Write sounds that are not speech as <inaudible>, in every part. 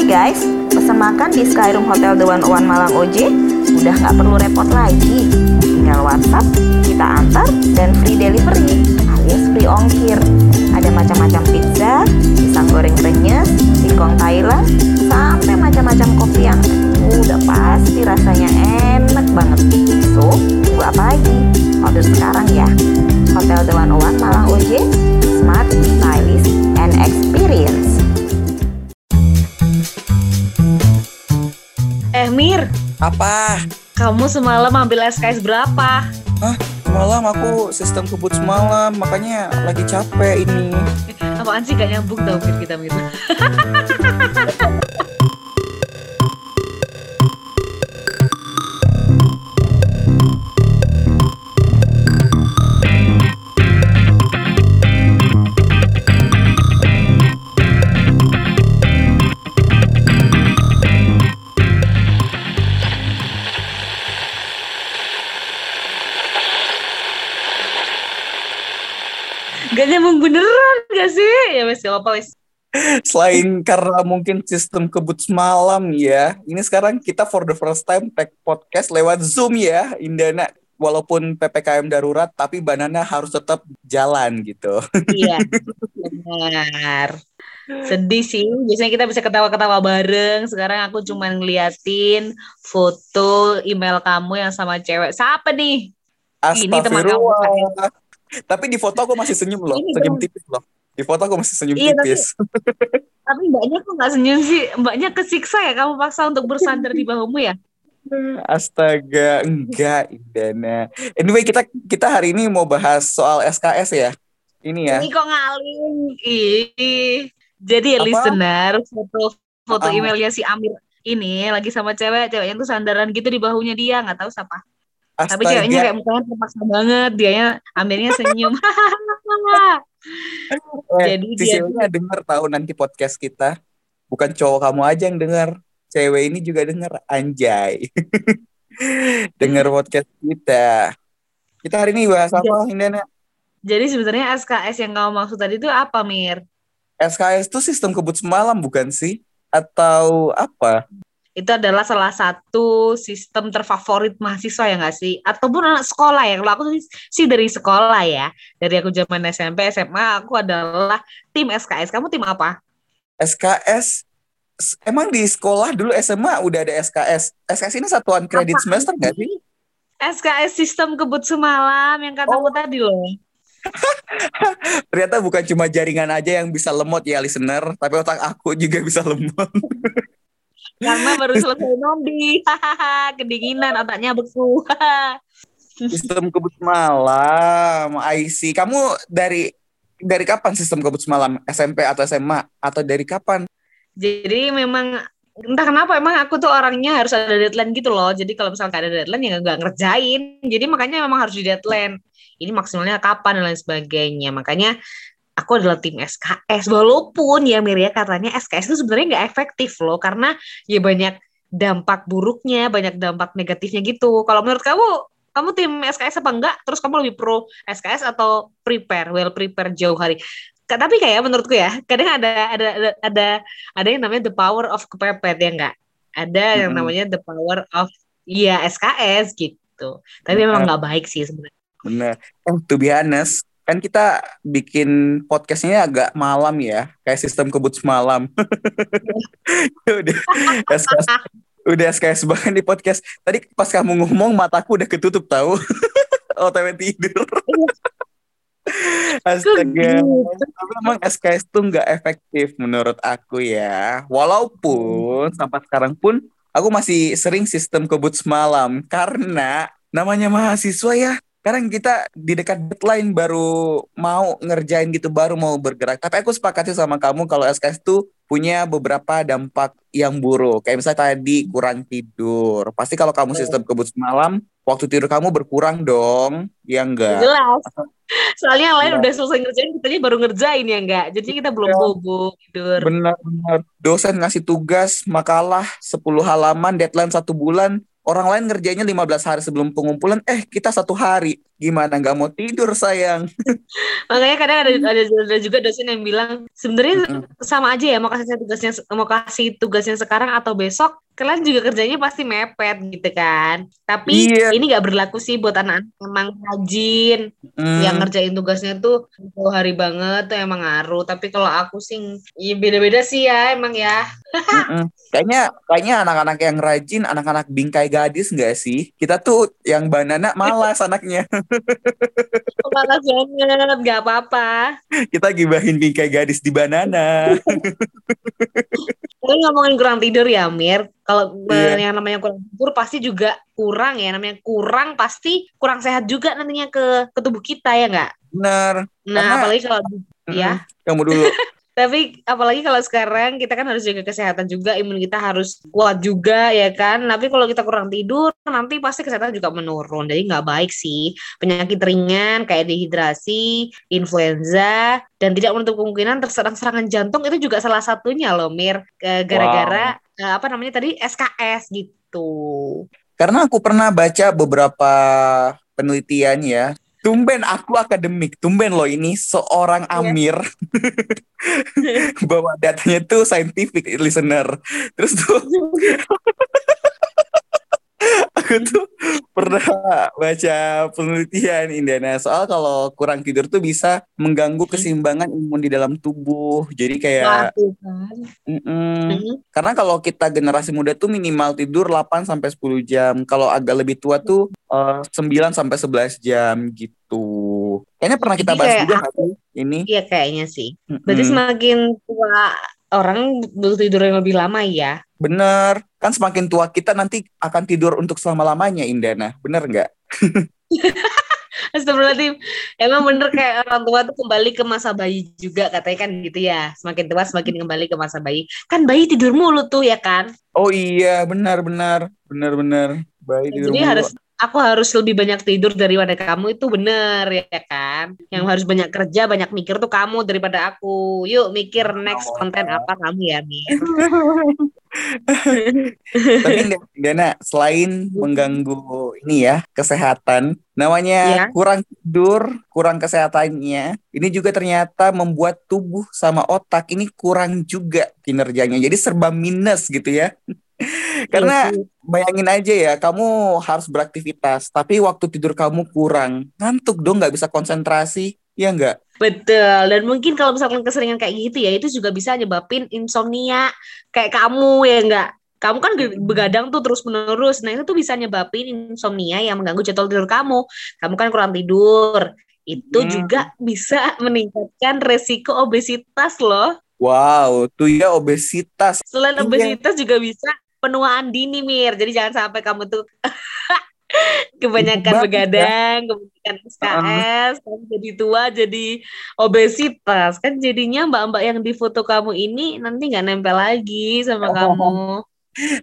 Hai guys, pesan makan di Skyroom Hotel The One One Malang OJ udah nggak perlu repot lagi. Tinggal WhatsApp, kita antar, dan free delivery alias free ongkir. Ada macam-macam pizza, pisang goreng renyes, singkong Thailand, sampai macam-macam kopi yang udah pasti rasanya enak banget. So, tunggu apa lagi? Order sekarang ya. Hotel The One One Malang OJ, smart, stylish, and experience. Apa? kamu semalam ambil SKS berapa? Hah? Semalam aku sistem kebut semalam, makanya lagi capek ini. <laughs> Apaan sih gak nyambung tau Mir <laughs> wes gak apa-apa. Selain karena mungkin sistem kebut semalam ya, ini sekarang kita for the first time take podcast lewat Zoom ya, Indana. Walaupun PPKM darurat, tapi Banana harus tetap jalan gitu. Iya, benar. Sedih sih, biasanya kita bisa ketawa-ketawa bareng. Sekarang aku cuma ngeliatin foto email kamu yang sama cewek. Siapa nih? Ini teman kamu. Tapi di foto aku masih senyum loh, senyum tipis loh. Di foto aku masih senyum Iya, tapi- tipis. Tapi mbaknya kok gak senyum sih? Mbaknya kesiksa ya kamu paksa untuk bersandar di bahumu ya? Astaga, enggak Indana. Anyway, kita kita hari ini mau bahas soal SKS ya. Ini ya. Ini kok ngaling. Ih. Jadi ya Apa? listener, foto foto Ah. emailnya si Amir ini lagi sama cewek, ceweknya tuh sandaran gitu di bahunya dia, nggak tahu siapa. Tapi Astaga. ceweknya kayak mukanya terpaksa banget, dianya Amirnya senyum. <laughs> Eh, Jadi dia ceweknya denger tahu nanti podcast kita. Bukan cowok kamu aja yang denger. Cewek ini juga denger. Anjay. <laughs> denger podcast kita. Kita hari ini bahas apa, Indana? Jadi sebenarnya SKS yang kamu maksud tadi itu apa, Mir? SKS itu sistem kebut semalam bukan sih? Atau apa? Itu adalah salah satu sistem terfavorit mahasiswa ya nggak sih? Ataupun anak sekolah ya. Kalau aku sih- dari sekolah ya. Dari aku zaman SMP, SMA, aku adalah tim SKS. Kamu tim apa? SKS Emang di sekolah dulu SMA udah ada SKS. SKS ini satuan kredit Apaan semester nggak sih? SKS sistem kebut semalam yang katamu Oh. tadi loh. <laughs> Ternyata bukan cuma jaringan aja yang bisa lemot ya listener, tapi otak aku juga bisa lemot. <laughs> Karena baru selesai nombi. Kedinginan otaknya beku. Sistem kebut malam, IC. Kamu dari dari kapan sistem kebut malam? SMP atau SMA atau dari kapan? Jadi memang entah kenapa emang aku tuh orangnya harus ada deadline gitu loh. Jadi kalau misalnya nggak ada deadline ya nggak ngerjain. Jadi makanya memang harus di deadline. Ini maksimalnya kapan dan lain sebagainya. Makanya aku adalah tim SKS. Walaupun ya Miria katanya SKS itu sebenarnya nggak efektif loh. Karena ya banyak dampak buruknya, banyak dampak negatifnya gitu. Kalau menurut kamu, kamu tim SKS apa enggak? Terus kamu lebih pro SKS atau prepare, well prepare jauh hari? Tapi kayak menurutku ya, kadang ada ada ada ada, ada yang namanya the power of kepepet ya enggak? Ada yang Mm-mm. namanya the power of ya SKS gitu. Tapi memang nggak baik sih sebenarnya. Bener. Eh, to be honest, kan kita bikin podcastnya agak malam ya, kayak sistem kebut semalam. <laughs> udah SKS, udah SKS banget di podcast. Tadi pas kamu ngomong mataku udah ketutup tahu. <laughs> OTW tidur. <laughs> Astaga. gitu? Tapi emang SKS tuh nggak efektif menurut aku ya. Walaupun sampai sekarang pun aku masih sering sistem kebut semalam karena namanya mahasiswa ya. Sekarang kita di dekat deadline baru mau ngerjain gitu, baru mau bergerak. Tapi aku sepakati sama kamu kalau SKS tuh punya beberapa dampak yang buruk. Kayak misalnya tadi kurang tidur. Pasti kalau kamu sistem kebut semalam, waktu tidur kamu berkurang dong. Ya enggak? Jelas. <laughs> Soalnya yang lain Iya. udah selesai ngerjain, kitanya baru ngerjain ya enggak. Jadi kita belum Iya. bobo tidur. Benar-benar. Dosen ngasih tugas, makalah 10 halaman, deadline satu bulan. Orang lain ngerjainnya 15 hari sebelum pengumpulan, eh kita satu hari. Gimana nggak mau tidur sayang? Makanya kadang ada, ada ada juga dosen yang bilang sebenarnya sama aja ya mau kasih tugasnya mau kasih tugasnya sekarang atau besok kalian juga kerjanya pasti mepet gitu kan. Tapi Iya. ini nggak berlaku sih buat anak-anak emang rajin Hmm, yang ngerjain tugasnya tuh satu hari banget tuh emang ngaruh. Tapi kalau aku sih ya beda-beda sih ya emang ya. Kayaknya kayaknya anak-anak yang rajin, anak-anak bingkai gadis nggak sih? Kita tuh yang banana malas anaknya. <laughs> <laughs> Makasih banget, nggak apa-apa. Kita gibahin bingkai gadis di banana. <laughs> Tapi ngomongin kurang tidur ya, Mir. Kalau eh, yang namanya kurang tidur pasti juga kurang ya. Namanya kurang pasti kurang sehat juga nantinya ke, ke tubuh kita ya nggak? Bener. Nah, Karena- apalagi kalau Mm-mm. ya. Kamu dulu. <laughs> Tapi apalagi kalau sekarang kita kan harus jaga kesehatan juga, imun kita harus kuat juga ya kan. Tapi kalau kita kurang tidur nanti pasti kesehatan juga menurun. Jadi nggak baik sih. Penyakit ringan kayak dehidrasi, influenza, dan tidak menutup kemungkinan terserang serangan jantung itu juga salah satunya loh Mir. Gara-gara eh, apa namanya tadi SKS gitu. Karena aku pernah baca beberapa penelitian ya. Tumben aku akademik, tumben loh ini seorang Iya. Amir <laughs> bawa datanya tuh scientific listener. Terus tuh <laughs> aku tuh pernah baca penelitian Indana soal kalau kurang tidur tuh bisa mengganggu keseimbangan imun di dalam tubuh. Jadi kayak kan. Hmm. Karena kalau kita generasi muda tuh minimal tidur 8 sampai 10 jam. Kalau agak lebih tua tuh eh, 9 sampai 11 jam gitu. Kayaknya pernah kita bahas juga sih ini. Iya kayaknya sih. Berarti Mm-mm. semakin tua orang butuh tidur yang lebih lama ya. Bener. Kan semakin tua kita nanti akan tidur untuk selama-lamanya Indana. Bener nggak? <laughs> Astagfirullahaladzim. Emang bener kayak orang tua tuh kembali ke masa bayi juga katanya kan gitu ya. Semakin tua semakin kembali ke masa bayi. Kan bayi tidur mulu tuh ya kan. Oh iya, benar-benar. Benar-benar. Baik tidur Jadi mulu. harus aku harus lebih banyak tidur daripada kamu itu bener ya kan. Yang harus banyak kerja, banyak mikir tuh kamu daripada aku. Yuk mikir next konten apa kamu ya Mir. <laughs> Tapi Indana, selain mengganggu ini ya, kesehatan, namanya Ya. kurang tidur, kurang kesehatannya, ini juga ternyata membuat tubuh sama otak ini kurang juga kinerjanya. Jadi serba minus gitu ya. Karena Iya bayangin aja ya, kamu harus beraktivitas, tapi waktu tidur kamu kurang, ngantuk dong, nggak bisa konsentrasi, ya nggak? Betul, dan mungkin kalau misalkan keseringan kayak gitu ya, itu juga bisa nyebabin insomnia kayak kamu ya enggak? Kamu kan ge- begadang tuh terus menerus, nah itu tuh bisa nyebabin insomnia yang mengganggu jadwal tidur kamu. Kamu kan kurang tidur, itu Hmm. juga bisa <laughs> meningkatkan resiko obesitas loh. Wow, tuh ya obesitas. Selain Iya. obesitas juga bisa penuaan dini Mir, jadi jangan sampai kamu tuh <laughs> kebanyakan ya. begadang, kebanyakan SKS, kamu jadi tua, jadi obesitas. Kan jadinya mbak-mbak yang di foto kamu ini nanti nggak nempel lagi sama Oh. kamu.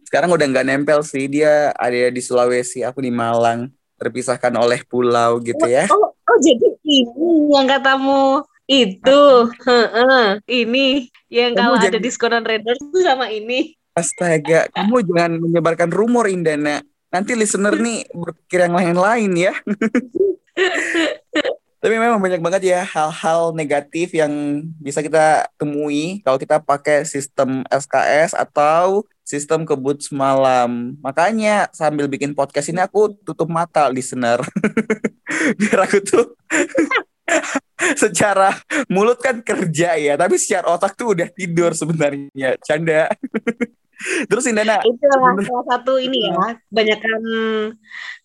Sekarang udah nggak nempel sih, dia ada di Sulawesi, aku di Malang, terpisahkan oleh pulau gitu ya. Oh, oh jadi ini yang katamu itu, heeh, ini yang Kamu kalau ada diskonan Raiders itu sama ini. Astaga, kamu jangan menyebarkan rumor Indana. Nanti listener nih berpikir yang lain-lain ya. <laughs> Tapi memang banyak banget ya hal-hal negatif yang bisa kita temui kalau kita pakai sistem SKS atau sistem kebut semalam. Makanya sambil bikin podcast ini aku tutup mata listener. <laughs> Biar aku tuh <laughs> secara mulut kan kerja ya, tapi secara otak tuh udah tidur sebenarnya. Canda. Terus Indana, Itu salah, satu ini ya, kebanyakan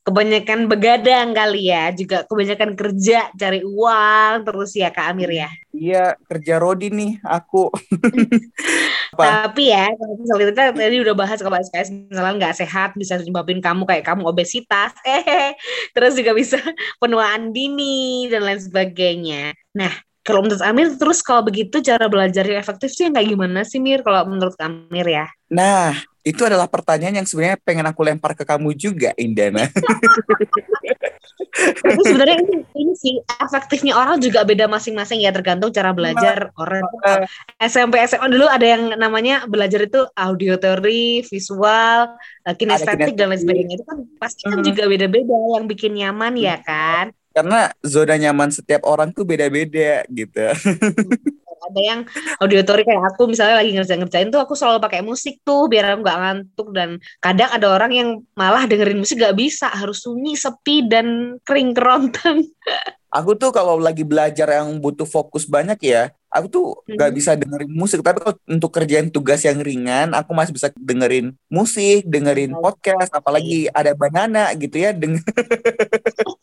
kebanyakan begadang kali ya, juga kebanyakan kerja cari uang terus ya Kak Amir ya. iya kerja Rodi nih aku. <laughs> Tapi ya, kalau misalnya kita tadi udah bahas kalau SKS misalnya nggak sehat bisa nyebabin kamu kayak kamu obesitas, <laughs> eh, terus juga bisa penuaan dini dan lain sebagainya. Nah, kalau menurut Amir, terus kalau begitu cara belajar yang efektif sih yang kayak gimana sih Mir? Kalau menurut Amir ya? Nah, itu adalah pertanyaan yang sebenarnya pengen aku lempar ke kamu juga, Indana. Tapi sebenarnya ini, ini sih efektifnya orang juga beda masing-masing ya tergantung cara belajar orang. Kalau SMP SMA dulu ada yang namanya belajar itu audio teori, visual, eh, kinestetik dan lain sebagainya itu kan pasti kan Hmm. juga beda-beda yang bikin nyaman ya kan. Karena zona nyaman setiap orang tuh beda-beda gitu. <laughs> ada yang auditori kayak aku misalnya lagi ngerjain-ngerjain tuh aku selalu pakai musik tuh biar aku nggak ngantuk dan kadang ada orang yang malah dengerin musik gak bisa harus sunyi sepi dan kering kerontang <laughs> Aku tuh kalau lagi belajar yang butuh fokus banyak ya, aku tuh gak Mhm. bisa dengerin musik. Tapi kalau untuk kerjain tugas yang ringan, aku masih bisa dengerin musik, dengerin Oh, podcast, apalagi ada banana gitu ya. Deng <laughs>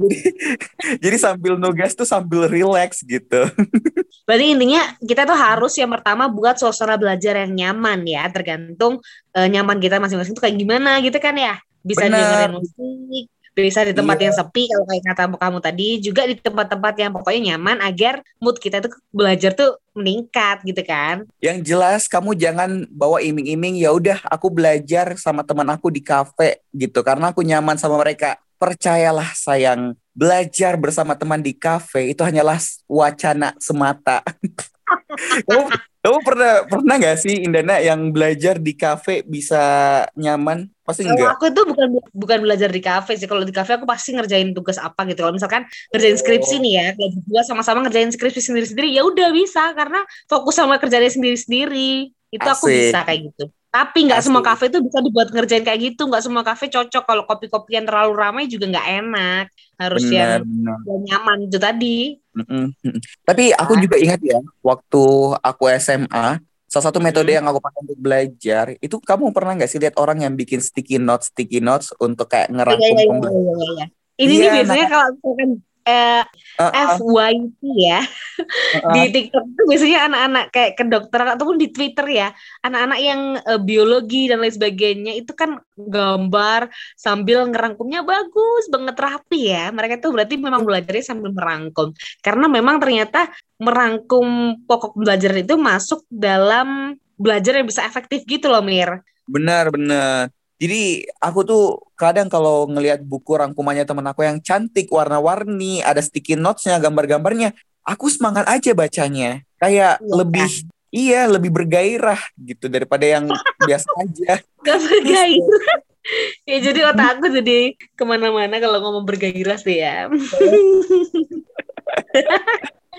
jadi, <laughs> jadi sambil nugas tuh sambil relax gitu. <laughs> berarti intinya kita tuh harus yang pertama buat suasana belajar yang nyaman ya tergantung eh, nyaman kita masing-masing tuh kayak gimana gitu kan ya bisa Bener. dengerin musik bisa di tempat Iya. yang sepi kalau kayak kata kamu tadi juga di tempat-tempat yang pokoknya nyaman agar mood kita tuh belajar tuh meningkat gitu kan Yang jelas kamu jangan bawa iming-iming ya udah aku belajar sama teman aku di kafe gitu karena aku nyaman sama mereka. Percayalah sayang, belajar bersama teman di kafe itu hanyalah wacana semata. <laughs> kamu, kamu pernah pernah nggak sih Indana yang belajar di kafe bisa nyaman? Pasti Kalau enggak. aku tuh bukan bukan belajar di kafe sih. Kalau di kafe aku pasti ngerjain tugas apa gitu. Kalau misalkan ngerjain skripsi nih ya, kita berdua sama-sama ngerjain skripsi sendiri-sendiri, ya udah bisa karena fokus sama kerjanya sendiri-sendiri. Itu aku Asik. bisa kayak gitu. Tapi nggak semua kafe tuh bisa dibuat ngerjain kayak gitu. Nggak semua kafe cocok. Kalau kopi-kopian terlalu ramai juga nggak enak. Harus Benar, yang benar. yang nyaman itu tadi. Mm-mm, mm-mm. Tapi aku juga ingat ya, waktu aku SMA, salah satu metode Hmm. yang aku pakai untuk belajar, itu kamu pernah nggak sih lihat orang yang bikin sticky notes, sticky notes untuk kayak Iya, ngerangkum iya, iya, iya, iya, iya. Ini Iya, nih biasanya kalau misalkan eh, Heeh, FYP ya. di heeh. TikTok tuh biasanya anak-anak kayak kedokteran ataupun di Twitter ya anak-anak yang eh, biologi dan lain sebagainya itu kan gambar sambil ngerangkumnya bagus banget rapi ya mereka tuh berarti memang belajarnya sambil merangkum karena memang ternyata merangkum pokok belajar itu masuk dalam belajar yang bisa efektif gitu loh Mir Benar, benar. Jadi aku tuh kadang kalau ngelihat buku rangkumannya teman aku yang cantik, warna-warni, ada sticky notes-nya, gambar-gambarnya, aku semangat aja bacanya. Kayak Iya lebih, iya, lebih bergairah gitu daripada yang <laughs> biasa aja. gak bergairah ya jadi otak aku jadi ke mana-mana kalau ngomong bergairah sih ya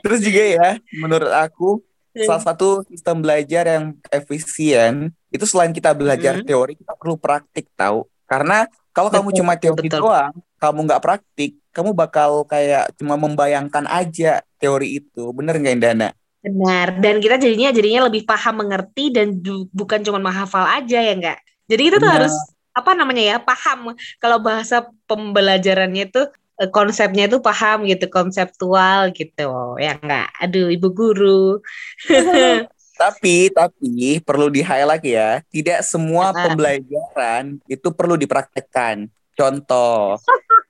Terus juga ya, menurut aku salah satu sistem belajar yang efisien itu selain kita belajar Hmm. teori kita perlu praktik tahu karena kalau kamu cuma teori betul. doang kamu nggak praktik kamu bakal kayak cuma membayangkan aja teori itu bener nggak Indana Benar, dan kita jadinya jadinya lebih paham mengerti dan bukan cuma menghafal aja ya enggak. Jadi kita tuh Benar. harus apa namanya ya paham kalau bahasa pembelajarannya itu konsepnya itu paham gitu konseptual gitu ya enggak. Aduh ibu guru. <laughs> tapi tapi perlu di highlight ya tidak semua Ah. pembelajaran itu perlu dipraktekkan contoh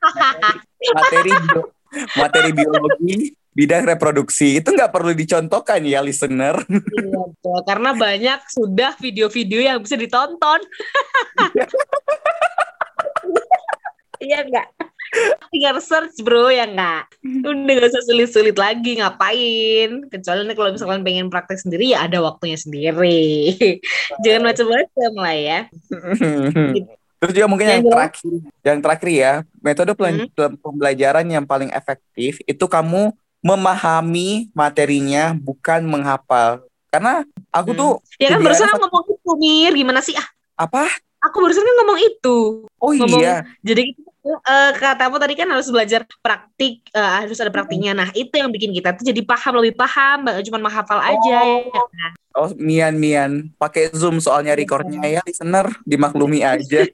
<laughs> materi bio- materi biologi bidang reproduksi itu nggak perlu dicontohkan ya listener <laughs> Iya, betul. Karena banyak sudah video-video yang bisa ditonton. Iya enggak? Tinggal search bro ya enggak? Udah gak usah sulit-sulit lagi ngapain. Kecuali nih kalau misalkan pengen praktek sendiri ya ada waktunya sendiri. <laughs> Jangan macam-macam lah ya. <laughs> Terus juga mungkin yang terakhir, yang terakhir ya, metode pelan- Hmm. pembelajaran yang paling efektif itu kamu memahami materinya bukan menghafal. Karena aku Hmm. tuh Ya kan barusan kan satu- ngomong itu Mir, gimana sih? Ah, apa? aku barusan kan ngomong itu. Oh Ngomong- iya, Jadi eh, katamu tadi kan harus belajar praktik, eh, harus ada praktiknya. Nah itu yang bikin kita tuh jadi paham lebih paham, cuma menghafal aja. ya kan? oh Mian Mian, pakai Zoom soalnya recordnya ya, listener dimaklumi aja.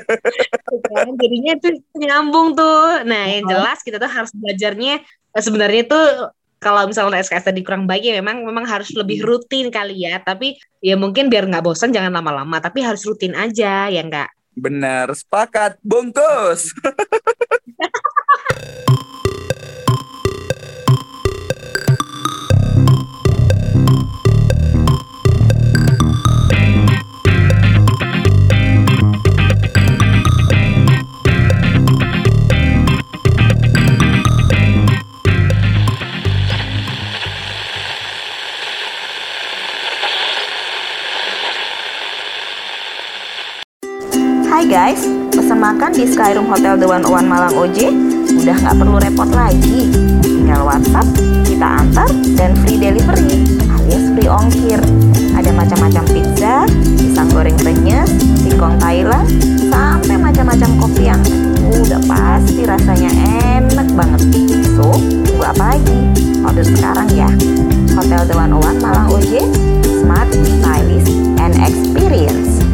<laughs> kan? Jadinya itu nyambung tuh. Nah yang jelas kita tuh harus belajarnya eh, sebenarnya tuh kalau misalnya SKS tadi kurang baik ya memang memang harus lebih rutin kali ya. Tapi ya mungkin biar nggak bosan jangan lama-lama. Tapi harus rutin aja ya enggak Benar, sepakat, bungkus. <laughs> semakan makan di Skyroom Hotel The One One Malang OJ, udah nggak perlu repot lagi. Tinggal WhatsApp, kita antar, dan free delivery alias free ongkir. Ada macam-macam pizza, pisang goreng renyes, singkong Thailand, sampai macam-macam kopi yang udah pasti rasanya enak banget. So, tunggu apa lagi? Order sekarang ya. Hotel The One One Malang OJ, smart, stylish, and experience.